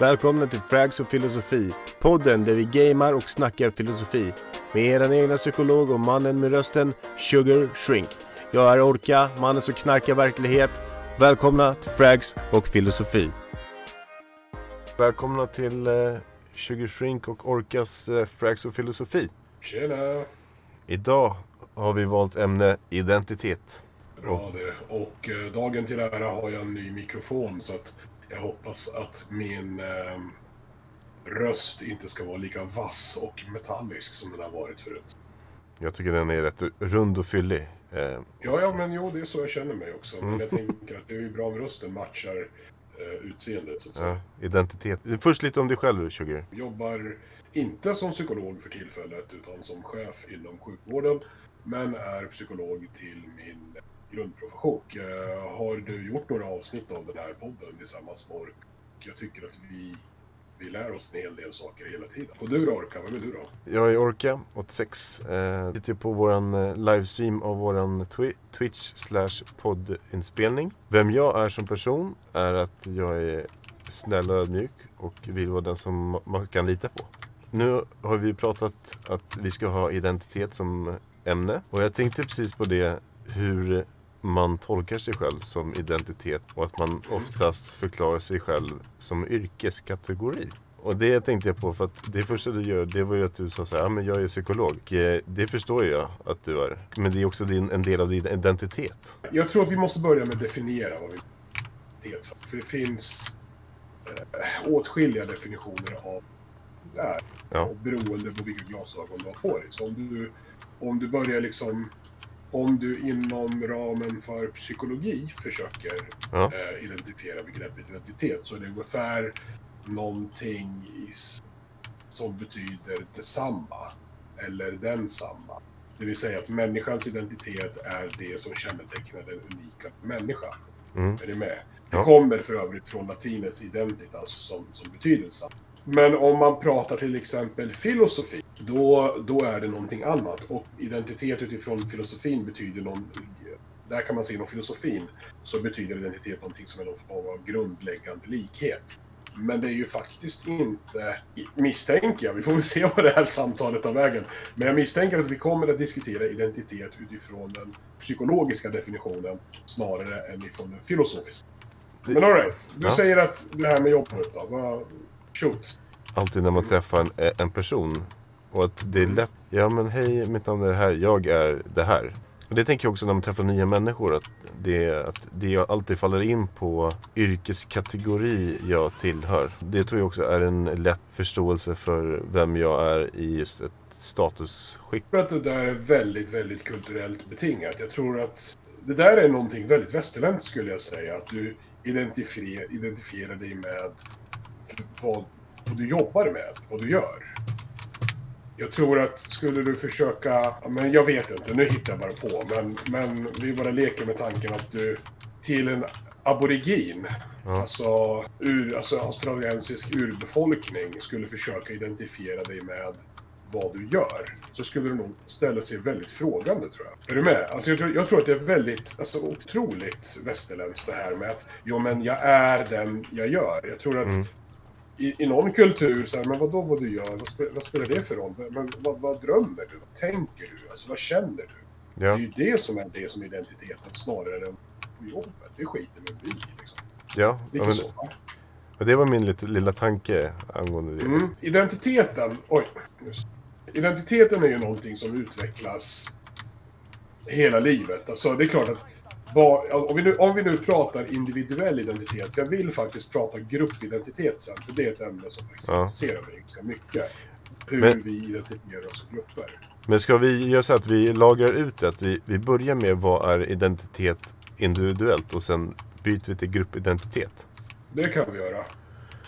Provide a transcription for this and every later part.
Välkomna till Frags och filosofi. Podden där vi gamar och snackar filosofi. Med er egna psykolog och mannen med rösten Sugar Shrink. Jag är Orka, mannen som knarkar verklighet. Välkomna till Frags och filosofi. Välkomna till eh, Sugar Shrink och Orkas eh, Frags och filosofi. Tjena! Idag har vi valt ämne identitet. Bra det. Och eh, dagen till ära har jag en ny mikrofon så att jag hoppas att min eh, röst inte ska vara lika vass och metallisk som den har varit förut. Jag tycker den är rätt rund och fyllig. Eh, Ja, ja, men jo, det är så jag känner mig också. Men jag tänker att det är ju bra om rösten matchar eh, utseendet så att säga. ja, identitet. Först lite om dig själv, Sugar. Jobbar inte som psykolog för tillfället utan som chef inom sjukvården. Men är psykolog till min grundprofession. Eh, har du gjort några avsnitt av den här podden tillsammans med Ork? Jag tycker att vi, vi lär oss en hel del saker hela tiden. Och du då Orka, vem är du då? Jag är Orka, 86. Eh, sitter på våran eh, livestream av våran twi- Twitch slash poddinspelning. Vem jag är som person är att jag är snäll och ödmjuk och vill vara den som man kan lita på. Nu har vi pratat att vi ska ha identitet som eh, ämne och jag tänkte precis på det hur man tolkar sig själv som identitet och att man oftast förklarar sig själv som yrkeskategori. Och det tänkte jag på för att det första du gör det var ju att du sa så här, ja men jag är psykolog. Eh, Det förstår jag att du är. Men det är också din, en del av din identitet. Jag tror att vi måste börja med att definiera vad vi för. För det finns eh, åtskilliga definitioner av det här. Ja. Och beroende på vilka glasögon du har på dig. Så om du, om du börjar liksom... Om du inom ramen för psykologi försöker Ja. eh, identifiera begreppet identitet så är det ungefär någonting i, som betyder detsamma eller densamma. Det vill säga att människans identitet är det som kännetecknar den unika människan. Mm. Är ni med? Det Ja. kommer för övrigt från latinets identitas som, som betyder detsamma. Men om man pratar till exempel filosofi, då, då är det någonting annat. Och identitet utifrån filosofin betyder någon... Där kan man se inom filosofin så betyder identitet någonting som är någon form av grundläggande likhet. Men det är ju faktiskt inte, misstänker jag, vi får väl se vad det här samtalet tar vägen. Men jag misstänker att vi kommer att diskutera identitet utifrån den psykologiska definitionen snarare än ifrån den filosofiska. Men alright, du Ja. säger att det här med jobbet då, vad... Shoot. Alltid när man träffar en, en person och att det är lätt. Ja men hej, mitt namn är det här. Jag är det här. Och det tänker jag också när man träffar nya människor. Att det, att det alltid faller in på yrkeskategori jag tillhör. Det tror jag också är en lätt förståelse för vem jag är i just ett statusskikt. Jag tror att det där är väldigt, väldigt kulturellt betingat. Jag tror att det där är någonting väldigt västerländskt skulle jag säga. Att du identifierar, identifierar dig med vad, vad du jobbar med, vad du gör. Jag tror att skulle du försöka, men jag vet inte, nu hittar jag bara på, men, men vi bara leker med tanken att du till en aborigin, Ja. alltså, ur, alltså australiensisk urbefolkning, skulle försöka identifiera dig med vad du gör, så skulle du nog ställa sig väldigt frågande tror jag. Är du med? Alltså jag, tror, jag tror att det är väldigt, alltså otroligt västerländskt det här med att jo men jag är den jag gör. Jag tror att Mm. I, i någon kultur så här, men vad då vad du gör? Vad, spe, vad spelar det för roll? Men vad, vad drömmer du? Vad tänker du? Alltså vad känner du? Det är Ja, ju det som är det som är identiteten snarare än jobbet. Det skiter med vi liksom. ja. Ja men, så. och det var min lite, lilla tanke angående det. Mm. Identiteten, oj. Just. Identiteten är ju någonting som utvecklas hela livet. Alltså det är klart att om, vi nu, om vi nu pratar individuell identitet, jag vill faktiskt prata gruppidentitet sen, för det är ett ämne som faktiskt Ja. intresserar mig ganska mycket. Hur Men- vi identifierar oss som grupper. Men ska vi göra så att vi lagrar ut det? Att vi, vi börjar med vad är identitet individuellt och sen byter vi till gruppidentitet. Det kan vi göra.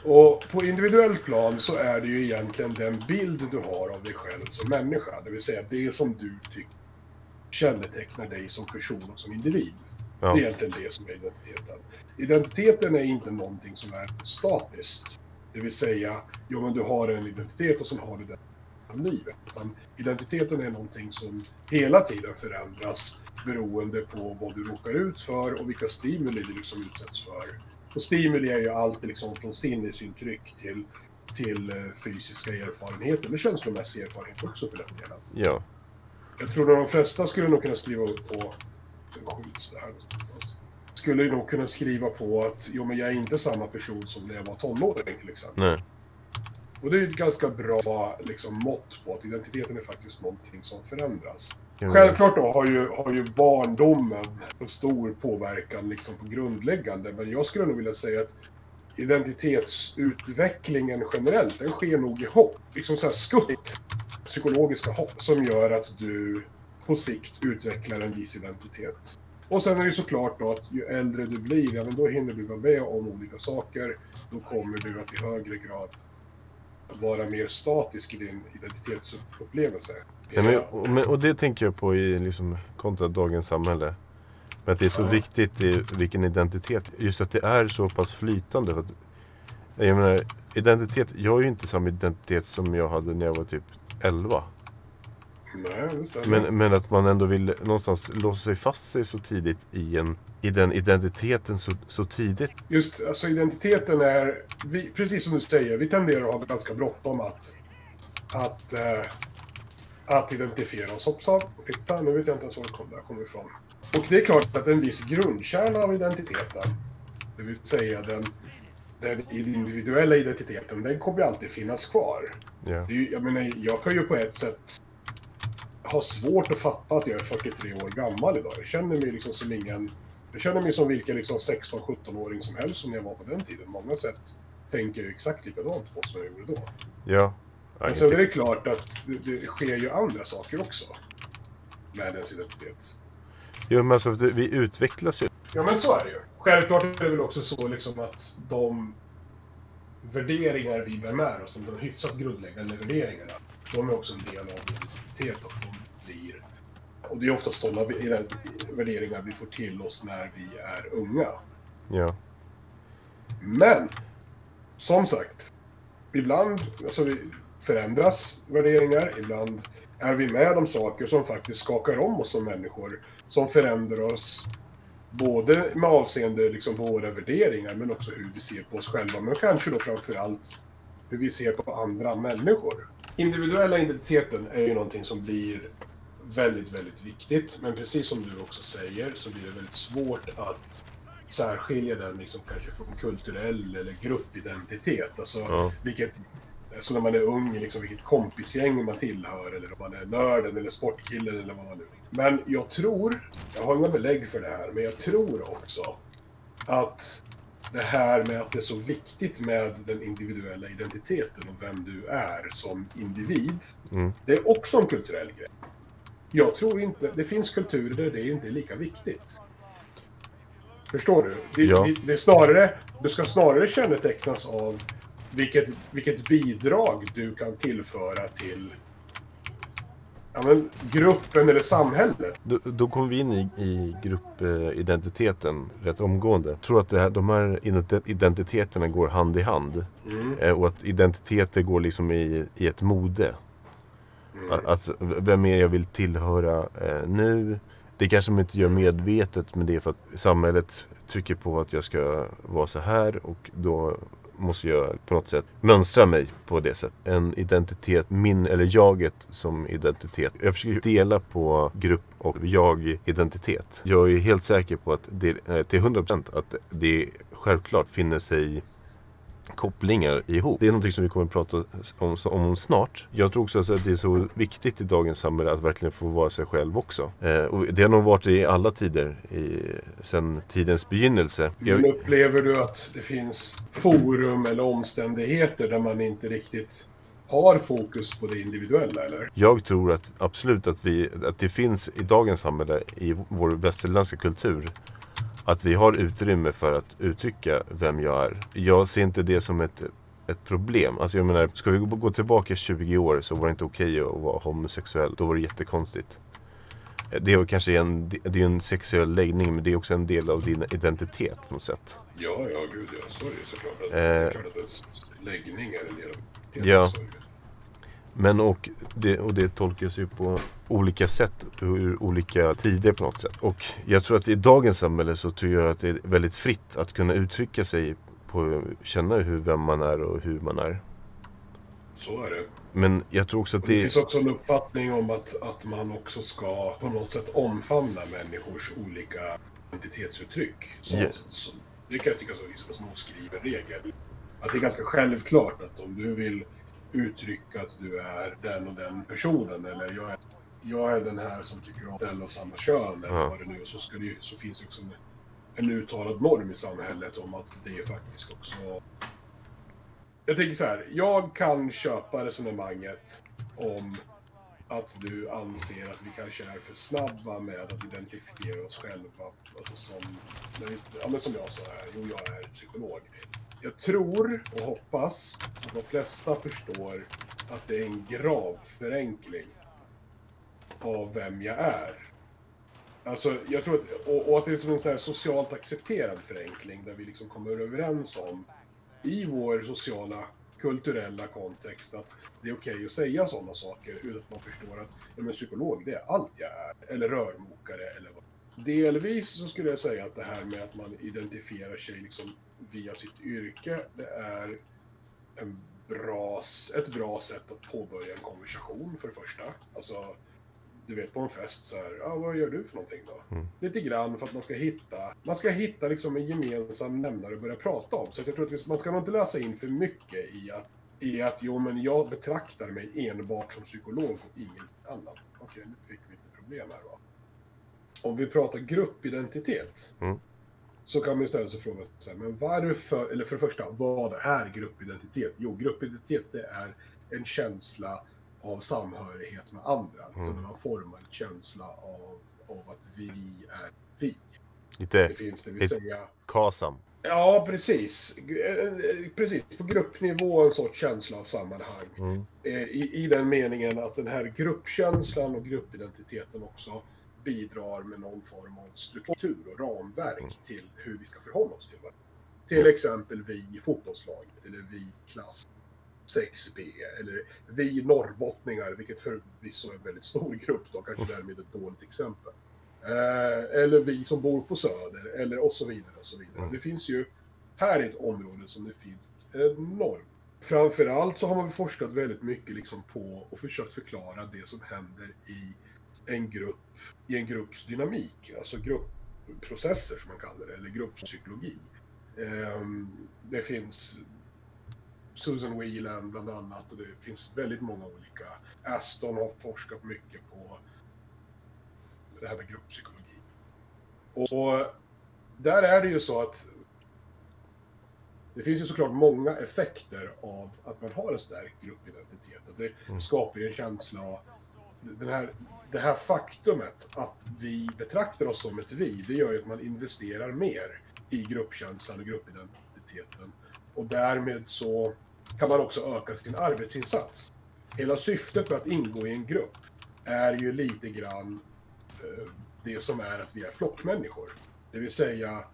Och på individuellt plan så är det ju egentligen den bild du har av dig själv som människa. Det vill säga det som du tycker kännetecknar dig som person och som individ. Det är Ja. egentligen det som är identiteten. Identiteten är inte någonting som är statiskt. Det vill säga, jo men du har en identitet och sen har du den av livet. Utan identiteten är någonting som hela tiden förändras beroende på vad du råkar ut för och vilka stimuli du liksom utsätts för Och stimuli är ju allt liksom från sinnesintryck till, till eh, fysiska erfarenheter, eller känslomässiga erfarenheter också för den delen. Ja. Jag tror att de flesta skulle nog kunna skriva upp på, skjuts det här någonstans? Skulle nog kunna skriva på att, jo men jag är inte samma person som när jag var tonåring till exempel. Nej. Och det är ju ett ganska bra liksom, mått på att identiteten är faktiskt någonting som förändras. Självklart då har ju, har ju barndomen en stor påverkan liksom på grundläggande, men jag skulle nog vilja säga att identitetsutvecklingen generellt, den sker nog i hopp. Liksom så här skutt, psykologiska hopp, som gör att du på sikt utvecklar en viss identitet. Och sen är det såklart då att ju äldre du blir, ja men då hinner du vara med om olika saker. Då kommer du att i högre grad vara mer statisk i din identitetsupplevelse. Ja, men, och, men, och det tänker jag på i liksom, kontra dagens samhälle. Men att det är så Ja. viktigt i vilken identitet. Just att det är så pass flytande. För att, jag menar, identitet. Jag har ju inte samma identitet som jag hade när jag var typ 11. Nej. Men, men att man ändå vill någonstans låsa sig fast sig så tidigt i, en, i den identiteten så, så tidigt. Just alltså identiteten är, vi, precis som du säger, vi tenderar att ha ganska bråttom att, att, eh, att identifiera oss. Hoppsan, titta, nu vet jag inte ens var det kommer ifrån. Och det är klart att en viss grundkärna av identiteten, det vill säga den, den individuella identiteten, den kommer alltid finnas kvar. Ja. Det jag menar, jag kan ju på ett sätt ha svårt att fatta att jag är 43 år gammal idag. Jag känner mig liksom som ingen... Jag känner mig som vilken liksom 16-17-åring som helst som jag var på den tiden. Många sätt tänker jag exakt likadant på som jag gjorde då. Ja. Men sen är det klart att det, det sker ju andra saker också. Med ens identitet. jo, men alltså, vi utvecklas ju. Ja men så är det ju. Självklart är det väl också så liksom att de värderingar vi bär med oss, de hyfsat grundläggande värderingarna, de är också en del av identitet och de blir... Och det är oftast sådana värderingar vi får till oss när vi är unga. Ja. Men, som sagt, ibland alltså, förändras värderingar, ibland är vi med om saker som faktiskt skakar om oss som människor, som förändrar oss både med avseende liksom, på våra värderingar, men också hur vi ser på oss själva, men kanske då framför allt hur vi ser på andra människor. Individuella identiteten är ju någonting som blir väldigt, väldigt viktigt, men precis som du också säger så blir det väldigt svårt att särskilja den liksom kanske från kulturell eller gruppidentitet. Alltså Ja. vilket, alltså när man är ung, liksom vilket kompisgäng man tillhör eller om man är nörden eller sportkillen eller vad man nu. Men jag tror, jag har inga belägg för det här, men jag tror också att det här med att det är så viktigt med den individuella identiteten och vem du är som individ, Mm. det är också en kulturell grej. Jag tror inte, det finns kulturer där det inte är lika viktigt. Förstår du? Det, Ja. det, det, snarare, det ska snarare kännetecknas av vilket, vilket bidrag du kan tillföra till ja, men, gruppen eller samhället. Då, då kommer vi in i, i gruppidentiteten rätt omgående. Jag tror att det här, de här ident- identiteterna går hand i hand. Eh, och att identiteter går liksom i, i ett mode. Att, alltså, vem är jag vill tillhöra eh, nu? Det kanske man inte gör medvetet men det är för att samhället trycker på att jag ska vara så här och då måste jag på något sätt mönstra mig på det sättet. En identitet, min eller jaget som identitet. Jag försöker dela på grupp och jag-identitet. Jag är helt säker på att det till 100% att det självklart finner sig kopplingar ihop. Det är någonting som vi kommer att prata om, om snart. Jag tror också att det är så viktigt i dagens samhälle att verkligen få vara sig själv också. Eh, och det har nog varit det i alla tider, i, sedan tidens begynnelse. Men Jag, upplever du att det finns forum eller omständigheter där man inte riktigt har fokus på det individuella, eller? jag tror att absolut att, vi, att det finns i dagens samhälle, i vår västerländska kultur, att vi har utrymme för att uttrycka vem jag är. Jag ser inte det som ett, ett problem. Alltså jag menar, ska vi gå tillbaka 20 år så var det inte okej att vara homosexuell. Då var det jättekonstigt. Det är kanske en, det är en sexuell läggning men det är också en del av din identitet på något sätt. Ja, ja, gud ja. Så är det såklart. Att, Eh. att läggning är en del av identiteten, Ja. Men och det, och det tolkas ju på olika sätt ur olika tider på något sätt. Och jag tror att i dagens samhälle så tror jag att det är väldigt fritt att kunna uttrycka sig på, känna hur, vem man är och hur man är. Så är det. Men jag tror också att det det... finns också en uppfattning om att, att man också ska på något sätt omfamna människors olika identitetsuttryck. Så, Yes. så, det kan jag tycka är som en oskriven regel. Att det är ganska självklart att om du vill uttrycka att du är den och den personen eller jag är, jag är den här som tycker om den av samma kön eller Ja. vad det nu är, så, ska det, så finns det också en, en uttalad norm i samhället om att det är faktiskt också jag tänker så här, jag kan köpa resonemanget om att du anser att vi kanske är för snabba med att identifiera oss själva. Alltså som, när vi, ja, men som jag sa här, jo jag är psykolog. Jag tror och hoppas att de flesta förstår att det är en grav förenkling av vem jag är. Alltså, jag tror att, och, och att det är som en så här socialt accepterad förenkling där vi liksom kommer överens om i vår sociala, kulturella kontext att det är okej att säga sådana saker utan att man förstår att ja, men psykolog, det är allt jag är. Eller rörmokare eller vad. Delvis så skulle jag säga att det här med att man identifierar sig liksom via sitt yrke, det är en bra, ett bra sätt att påbörja en konversation för det första. Alltså, du vet på en fest så här, ja vad gör du för någonting då? Mm. Lite grann för att man ska hitta, man ska hitta liksom en gemensam nämnare att börja prata om. Så att jag tror att vi- man ska nog inte läsa in för mycket i att, i att jo men jag betraktar mig enbart som psykolog och inget annat. Okej, nu fick vi lite problem här va. Om vi pratar gruppidentitet. Mm. Så kan man istället så fråga sig, men varför, eller för det första, vad är gruppidentitet? Jo, gruppidentitet det är en känsla av samhörighet med andra. Alltså Mm. när man formar en känsla av, av att vi är vi. Det Lite finns det vill ett- säga... KASAM. Ja, precis. G- eh, Precis, på gruppnivå en sorts känsla av sammanhang. Mm. Eh, I, I den meningen att den här gruppkänslan och gruppidentiteten också bidrar med någon form av struktur och ramverk Mm. till hur vi ska förhålla oss till varandra. Till exempel vi i fotbollslaget, eller vi klass 6B, eller vi norrbottningar, vilket förvisso är en väldigt stor grupp då, kanske därmed ett dåligt exempel. Eh, eller vi som bor på Söder, eller och så vidare. och så vidare. Mm. Det finns ju, här är ett område som det finns enormt. Framförallt så har man forskat väldigt mycket liksom på och försökt förklara det som händer i en grupp, i en grupps dynamik, alltså gruppprocesser som man kallar det, eller grupppsykologi. Ehm, det finns Susan Whelan bland annat och det finns väldigt många olika. Aston har forskat mycket på det här med grupppsykologi. Och där är det ju så att det finns ju såklart många effekter av att man har en stark gruppidentitet. Att det Mm. skapar ju en känsla av den här, det här faktumet att vi betraktar oss som ett vi, det gör ju att man investerar mer i gruppkänslan och gruppidentiteten. Och därmed så kan man också öka sin arbetsinsats. Hela syftet med att ingå i en grupp är ju lite grann eh, det som är att vi är flockmänniskor. Det vill säga,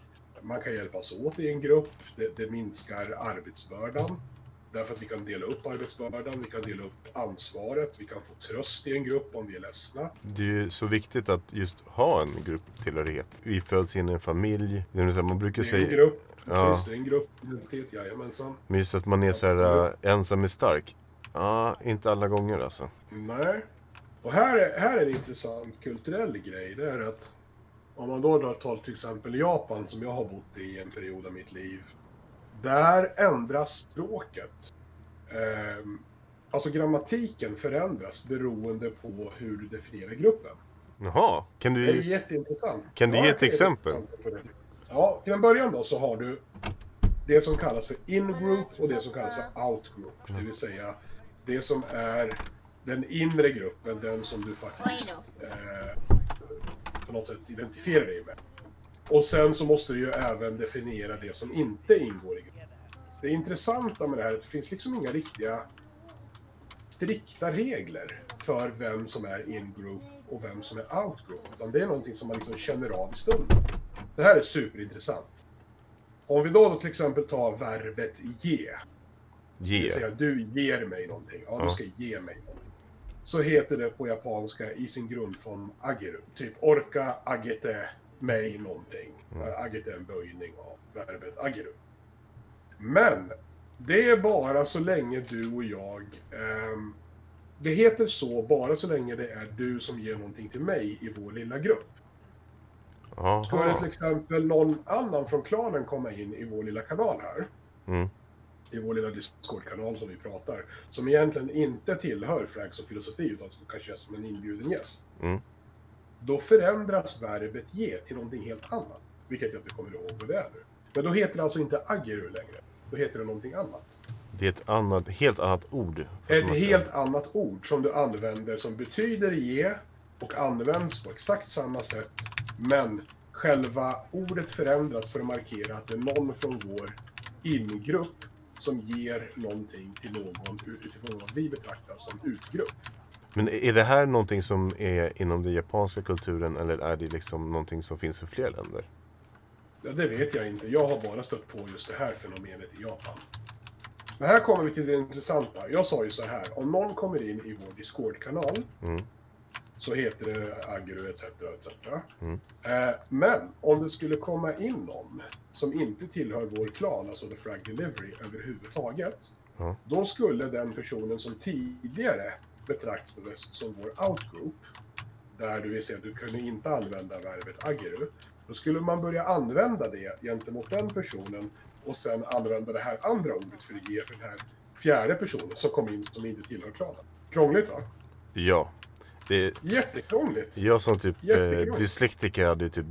man kan hjälpas åt i en grupp, det, det minskar arbetsbördan. Därför att vi kan dela upp arbetsbördan, vi kan dela upp ansvaret, vi kan få tröst i en grupp om vi är ledsna. Det är ju så viktigt att just ha en grupptillhörighet. Vi föds in i en familj. Det är så Man brukar Det är en säga, grupp, Ja. precis, det är en gruppidentitet, jajamensan. men just att man är så här äh, ensam är stark. Ja, inte alla gånger alltså. Nej. Och här är, här är en intressant kulturell grej. Det är att om man då tar till exempel Japan som jag har bott i en period av mitt liv. Där ändras språket. Ehm, alltså grammatiken förändras beroende på hur du definierar gruppen. Jaha, kan Det är du... jätteintressant. Kan du ge jag ett exempel? Ja, till en början då så har du det som kallas för in-group och det som kallas för out-group. Det vill säga det som är den inre gruppen, den som du faktiskt eh, på något sätt identifierar dig med. Och sen så måste du ju även definiera det som inte ingår i gruppen. Det intressanta med det här är att det finns liksom inga riktiga strikta regler för vem som är in-group och vem som är out-group. Utan det är någonting som man liksom känner av i stunden. Det här är superintressant. Om vi då, då till exempel tar verbet ge. Det Ge. vill säga, du ger mig någonting. Ja. du ska ge mig någonting. Så heter det på japanska i sin grundform ageru. Typ orka agete mig någonting. Mm. Agete är en böjning av verbet ageru. Men det är bara så länge du och jag... ehm, det heter så bara så länge det är du som ger någonting till mig i vår lilla grupp. Skulle till exempel någon annan från klanen komma in i vår lilla kanal här, Mm. i vår lilla Discord-kanal som vi pratar, som egentligen inte tillhör Flags och filosofi utan som kanske är som en inbjuden gäst. Mm. Då förändras verbet ge till någonting helt annat. Vilket jag inte kommer ihåg vad det är nu. Men då heter det alltså inte ageru längre. Då heter det någonting annat. Det är ett annat, helt annat ord. Ett helt annat ord som du använder som betyder ge och används på exakt samma sätt. Men själva ordet förändras för att markera att det är någon från vår ingrupp som ger någonting till någon utifrån vad vi betraktar som utgrupp. Men är det här någonting som är inom den japanska kulturen eller är det liksom någonting som finns för fler länder? Ja, det vet jag inte. Jag har bara stött på just det här fenomenet i Japan. Men här kommer vi till det intressanta. Jag sa ju så här, om någon kommer in i vår Discord-kanal Mm. så heter det Agro etc. etc. Mm. Eh, men om det skulle komma in någon som inte tillhör vår klan, alltså The Frag Delivery, överhuvudtaget. Ja. Då skulle den personen som tidigare betraktades som vår outgroup, där du vill säga att du kunde inte använda verbet agru, då skulle man börja använda det gentemot den personen och sen använda det här andra ordet för att ge för den här fjärde personen som kom in som inte tillhör klanen. Krångligt va? Ja. Det är, Jättekrångligt! jag som typ eh, dyslektiker hade typ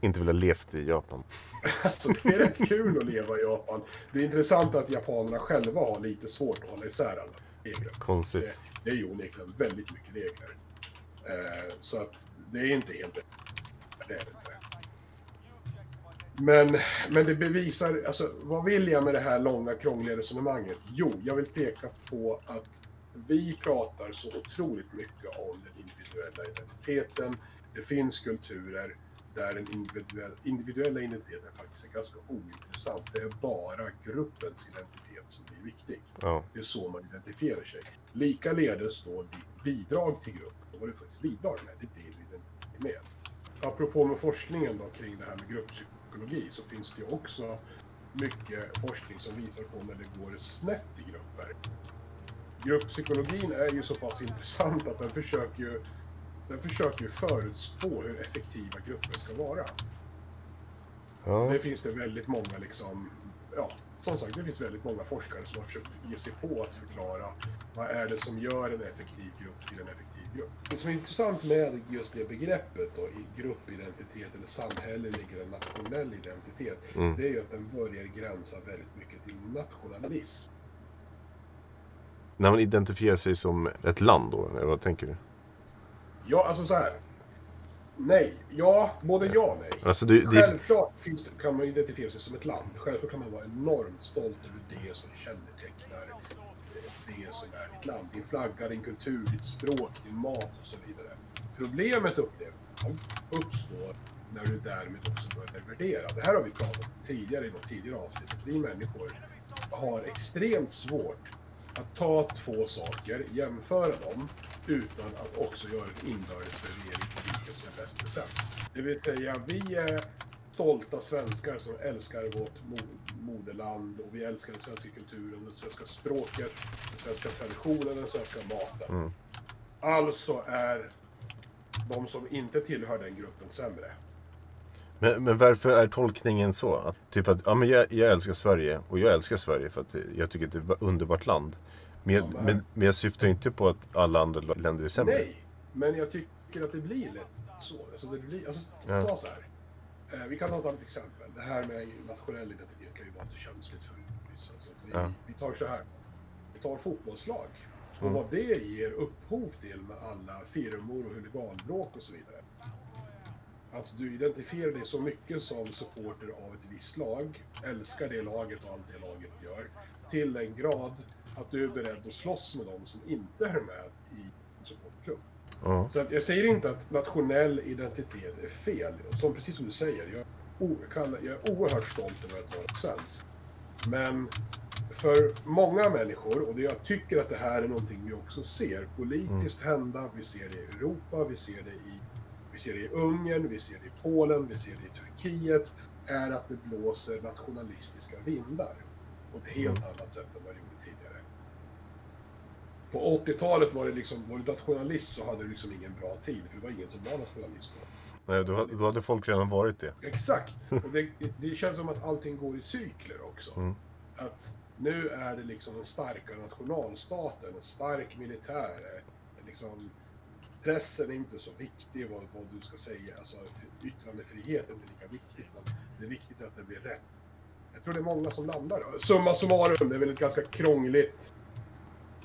inte velat levt i Japan. Alltså det är rätt kul att leva i Japan. Det är intressant att japanerna själva har lite svårt att hålla isär alla regler. Det, Konstigt. det är ju onekligen väldigt mycket regler. Eh, så att det är inte helt det är det inte. Men, men det bevisar, alltså vad vill jag med det här långa krångliga resonemanget? Jo, jag vill peka på att vi pratar så otroligt mycket om den individuella identiteten. Det finns kulturer där den individuell, individuella identiteten faktiskt är ganska ointressant. Det är bara gruppens identitet som blir viktig. Ja. Det är så man identifierar sig. Likaledes då ditt bidrag till gruppen, vad du faktiskt bidrar med, det är det du identifierar med. Apropå med forskningen då kring det här med grupppsykologi så finns det ju också mycket forskning som visar på när det går snett i grupper. Grupppsykologin är ju så pass intressant att den försöker ju, den försöker ju förutspå hur effektiva grupper ska vara. Ja. Det finns det väldigt många liksom, ja, som sagt, det finns väldigt många forskare som har försökt ge sig på att förklara vad är det som gör en effektiv grupp till en effektiv grupp. Det som är intressant med just det begreppet då, i gruppidentitet eller samhällelig eller nationell identitet, Mm. det är ju att den börjar gränsa väldigt mycket till nationalism. När man identifierar sig som ett land då, eller vad tänker du? Ja, alltså så här. Nej, ja, både ja och nej. Alltså det, Självklart finns det, kan man identifiera sig som ett land. Självklart kan man vara enormt stolt över det som kännetecknar det som är ditt land. Din flagga, din kultur, ditt språk, din mat och så vidare. Problemet upplever uppstår när du därmed också börjar värdera. Det här har vi pratat om tidigare i något tidigare avsnitt. Vi människor har extremt svårt att ta två saker, jämföra dem, utan att också göra en inbördes värdering som är bäst och sämst. Det vill säga, vi är stolta svenskar som älskar vårt mo- moderland och vi älskar den svenska kulturen, det svenska språket, den svenska traditionen, den svenska maten. Mm. Alltså är de som inte tillhör den gruppen sämre. men, men varför är tolkningen så? Att, typ att ja, men jag, jag älskar Sverige och jag älskar Sverige för att jag tycker att det är ett underbart land. Men, jag- Ja, men- men, men jag syftar inte på att alla andra länder är sämre. Nej, men jag tycker att det blir lätt så. Alltså, det blir, alltså, Ja. ta så här. Eh, vi kan ta ett annat exempel. Det här med nationell identitet kan ju vara lite känsligt för vissa. Så vi, Ja. vi tar så här. Vi tar fotbollslag. Och Mm. vad det ger upphov till med alla firmor och huliganbråk och så vidare. Att du identifierar dig så mycket som supporter av ett visst lag, älskar det laget och allt det laget gör, till en grad att du är beredd att slåss med dem som inte är med i en supportklubb. Ja. Så att jag säger inte att nationell identitet är fel. Som, precis som du säger, jag, är o- kallar- jag är oerhört stolt över att vara svensk. Men för många människor, och det jag tycker att det här är någonting vi också ser politiskt hända, vi ser det i Europa, vi ser det i, vi ser det i Ungern, vi ser det i Polen, vi ser det i Turkiet, är att det blåser nationalistiska vindar. På ett helt annat sätt än vad det gjorde. På 80-talet var det liksom, var du nationalist så hade du liksom ingen bra tid, för det var ingen som var nationalist då. Nej, då, då hade folk redan varit det. Exakt. Och det, det känns som att allting går i cykler också. Mm. Att nu är det liksom den starka nationalstaten, en stark militär. Liksom, pressen är inte så viktig vad, vad du ska säga. Alltså, yttrandefriheten är inte lika viktigt. Men det är viktigt att det blir rätt. Jag tror det är många som landar. Summa summarum, det är väl ett ganska krångligt...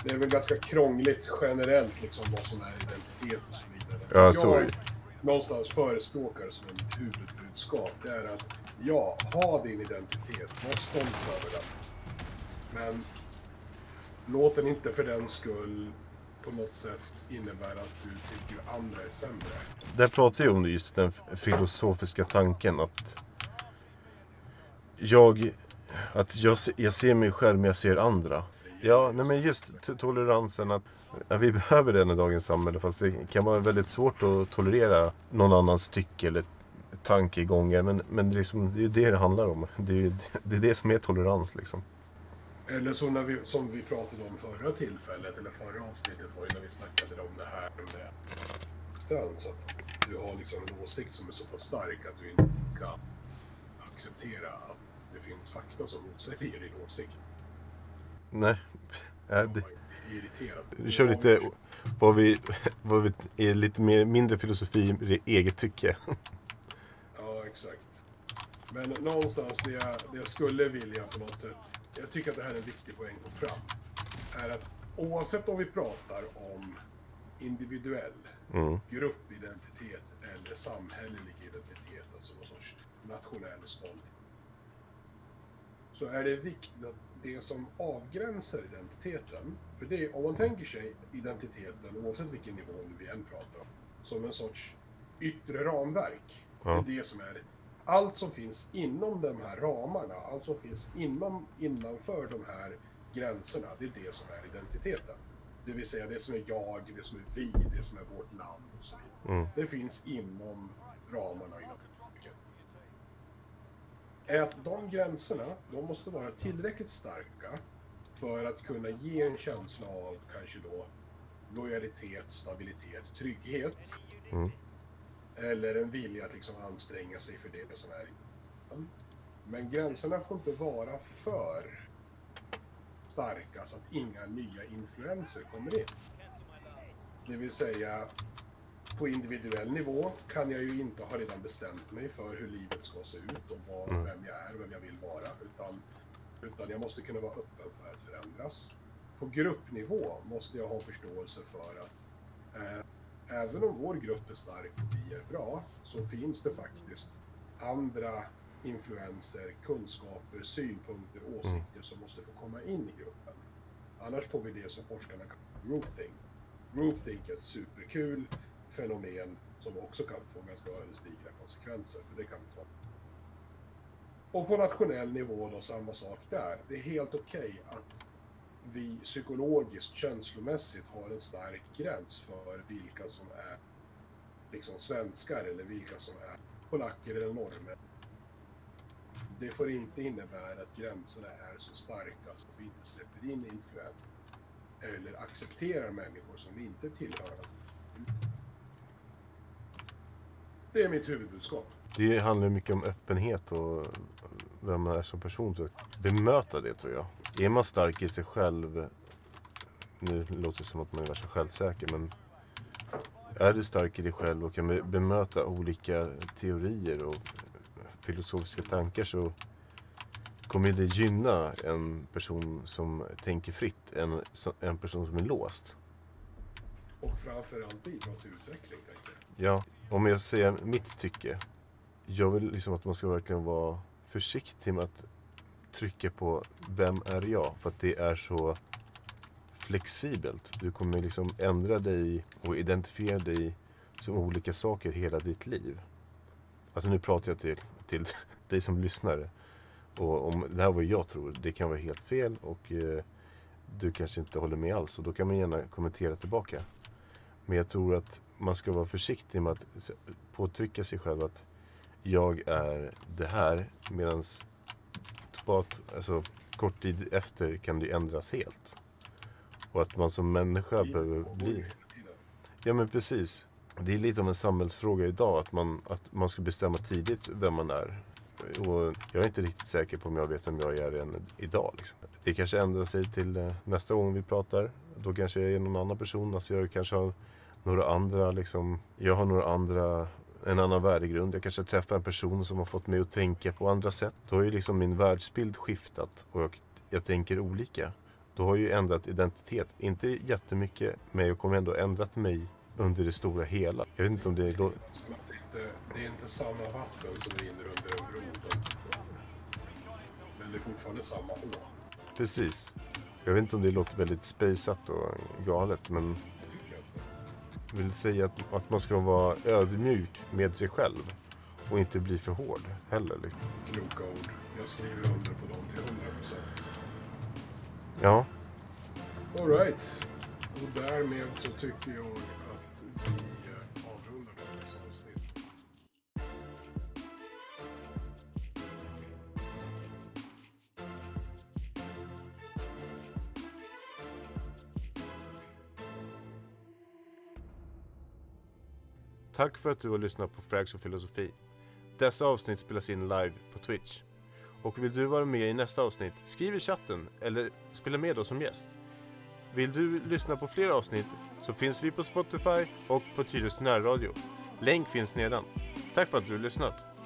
Det är väl ganska krångligt generellt liksom vad som är identitet och så vidare. Ja, så Jag- någonstans förespråkar som en huvudbudskap, det är att ja, ha din identitet, var stolt över den. Men låt den inte för den skull på något sätt innebära att du tycker andra är sämre. Där pratar vi om just den filosofiska tanken att jag, att jag, jag ser mig själv men jag ser andra. Ja, nej men just toleransen att ja, vi behöver den i dagens samhälle fast det kan vara väldigt svårt att tolerera någon annans tycke eller tankegångar men, men det, är liksom, det är ju det det handlar om. Det är, det är det som är tolerans liksom. Eller så när vi, som vi pratade om förra tillfället, eller förra avsnittet var ju när vi snackade om det här med stöd, att du har liksom en åsikt som är så pass stark att du inte kan acceptera att det finns fakta som motsäger din åsikt. Nej, ja, är irriterad. vi kör lite vad vi, vad vi är lite mer, mindre filosofi i eget tycke. Ja, exakt. Men någonstans det jag, det jag skulle vilja på något sätt, jag tycker att det här är en viktig poäng att få fram, är att oavsett om vi pratar om individuell Mm. gruppidentitet eller samhällelig identitet, alltså någon sorts nationell ståndpunkt, så är det viktigt att det som avgränsar identiteten, för det, om man tänker sig identiteten, oavsett vilken nivå vi än pratar om, som en sorts yttre ramverk. Ja. Det är det som är allt som finns inom de här ramarna, allt som finns inom, innanför de här gränserna, det är det som är identiteten. Det vill säga det som är jag, det som är vi, det som är vårt land och så vidare. Mm. Det finns inom ramarna inom. Är att de gränserna, de måste vara tillräckligt starka för att kunna ge en känsla av kanske då lojalitet, stabilitet, trygghet. Mm. Eller en vilja att liksom anstränga sig för det som är Men gränserna får inte vara för starka så att inga nya influenser kommer in. Det vill säga, på individuell nivå kan jag ju inte ha redan bestämt mig för hur livet ska se ut och vad, Mm. vem jag är och vem jag vill vara. Utan, utan jag måste kunna vara öppen för att förändras. På gruppnivå måste jag ha förståelse för att eh, även om vår grupp är stark och vi är bra, så finns det faktiskt andra influenser, kunskaper, synpunkter, åsikter som måste få komma in i gruppen. Annars får vi det som forskarna kallar groupthink. Groupthink är superkul fenomen som också kan få ganska ödesdigra konsekvenser, för det kan vi ta. Och på nationell nivå då samma sak där. Det är helt okej att vi psykologiskt, känslomässigt har en stark gräns för vilka som är liksom svenskar eller vilka som är polacker eller norrmän. Det får inte innebära att gränserna är så starka så att vi inte släpper in influenser eller accepterar människor som inte tillhör det är mitt huvudbudskap. Det handlar mycket om öppenhet och vem man är som person. Så bemöta det tror jag. Är man stark i sig själv, nu låter det som att man är värsta självsäker, men är du stark i dig själv och kan be- bemöta olika teorier och filosofiska tankar så kommer det gynna en person som tänker fritt, en, en person som är låst. Och framförallt bidra till utveckling, tänker jag. Ja, om jag säger mitt tycke. Jag vill liksom att man ska verkligen vara försiktig med att trycka på vem är jag? För att det är så flexibelt. Du kommer liksom ändra dig och identifiera dig som olika saker hela ditt liv. Alltså nu pratar jag till, till dig som lyssnar. Och om det här var jag tror, det kan vara helt fel och eh, du kanske inte håller med alls och då kan man gärna kommentera tillbaka. Men jag tror att man ska vara försiktig med att påtrycka sig själv att jag är det här medan alltså, kort tid efter kan det ändras helt. Och att man som människa behöver bli Ja men precis. Det är lite av en samhällsfråga idag att man, att man ska bestämma tidigt vem man är. Och jag är inte riktigt säker på om jag vet vem jag är än idag. Liksom. Det kanske ändrar sig till eh, nästa gång vi pratar. Då kanske jag är någon annan person. Alltså jag kanske har några andra, liksom, jag har några andra, en annan värdegrund. Jag kanske träffar en person som har fått mig att tänka på andra sätt. Då har ju liksom min världsbild skiftat och jag, jag tänker olika. Då har jag ju ändrat identitet. Inte jättemycket, men jag kommer ändå ändrat mig under det stora hela. Jag vet inte om det är... det, inte, det är inte samma vatten som rinner under en bro. Men det är fortfarande samma å. Precis. Jag vet inte om det låter väldigt spejsat och galet, men vill säga att, att man ska vara ödmjuk med sig själv och inte bli för hård heller. Liksom. Kloka ord. Jag skriver under på dem till 100 procent. Ja, Alright. Och därmed så tycker jag tack för att du har lyssnat på Frags och filosofi. Dessa avsnitt spelas in live på Twitch. Och vill du vara med i nästa avsnitt, skriv i chatten eller spela med oss som gäst. Vill du lyssna på fler avsnitt så finns vi på Spotify och på Tyresö närradio. Länk finns nedan. Tack för att du har lyssnat.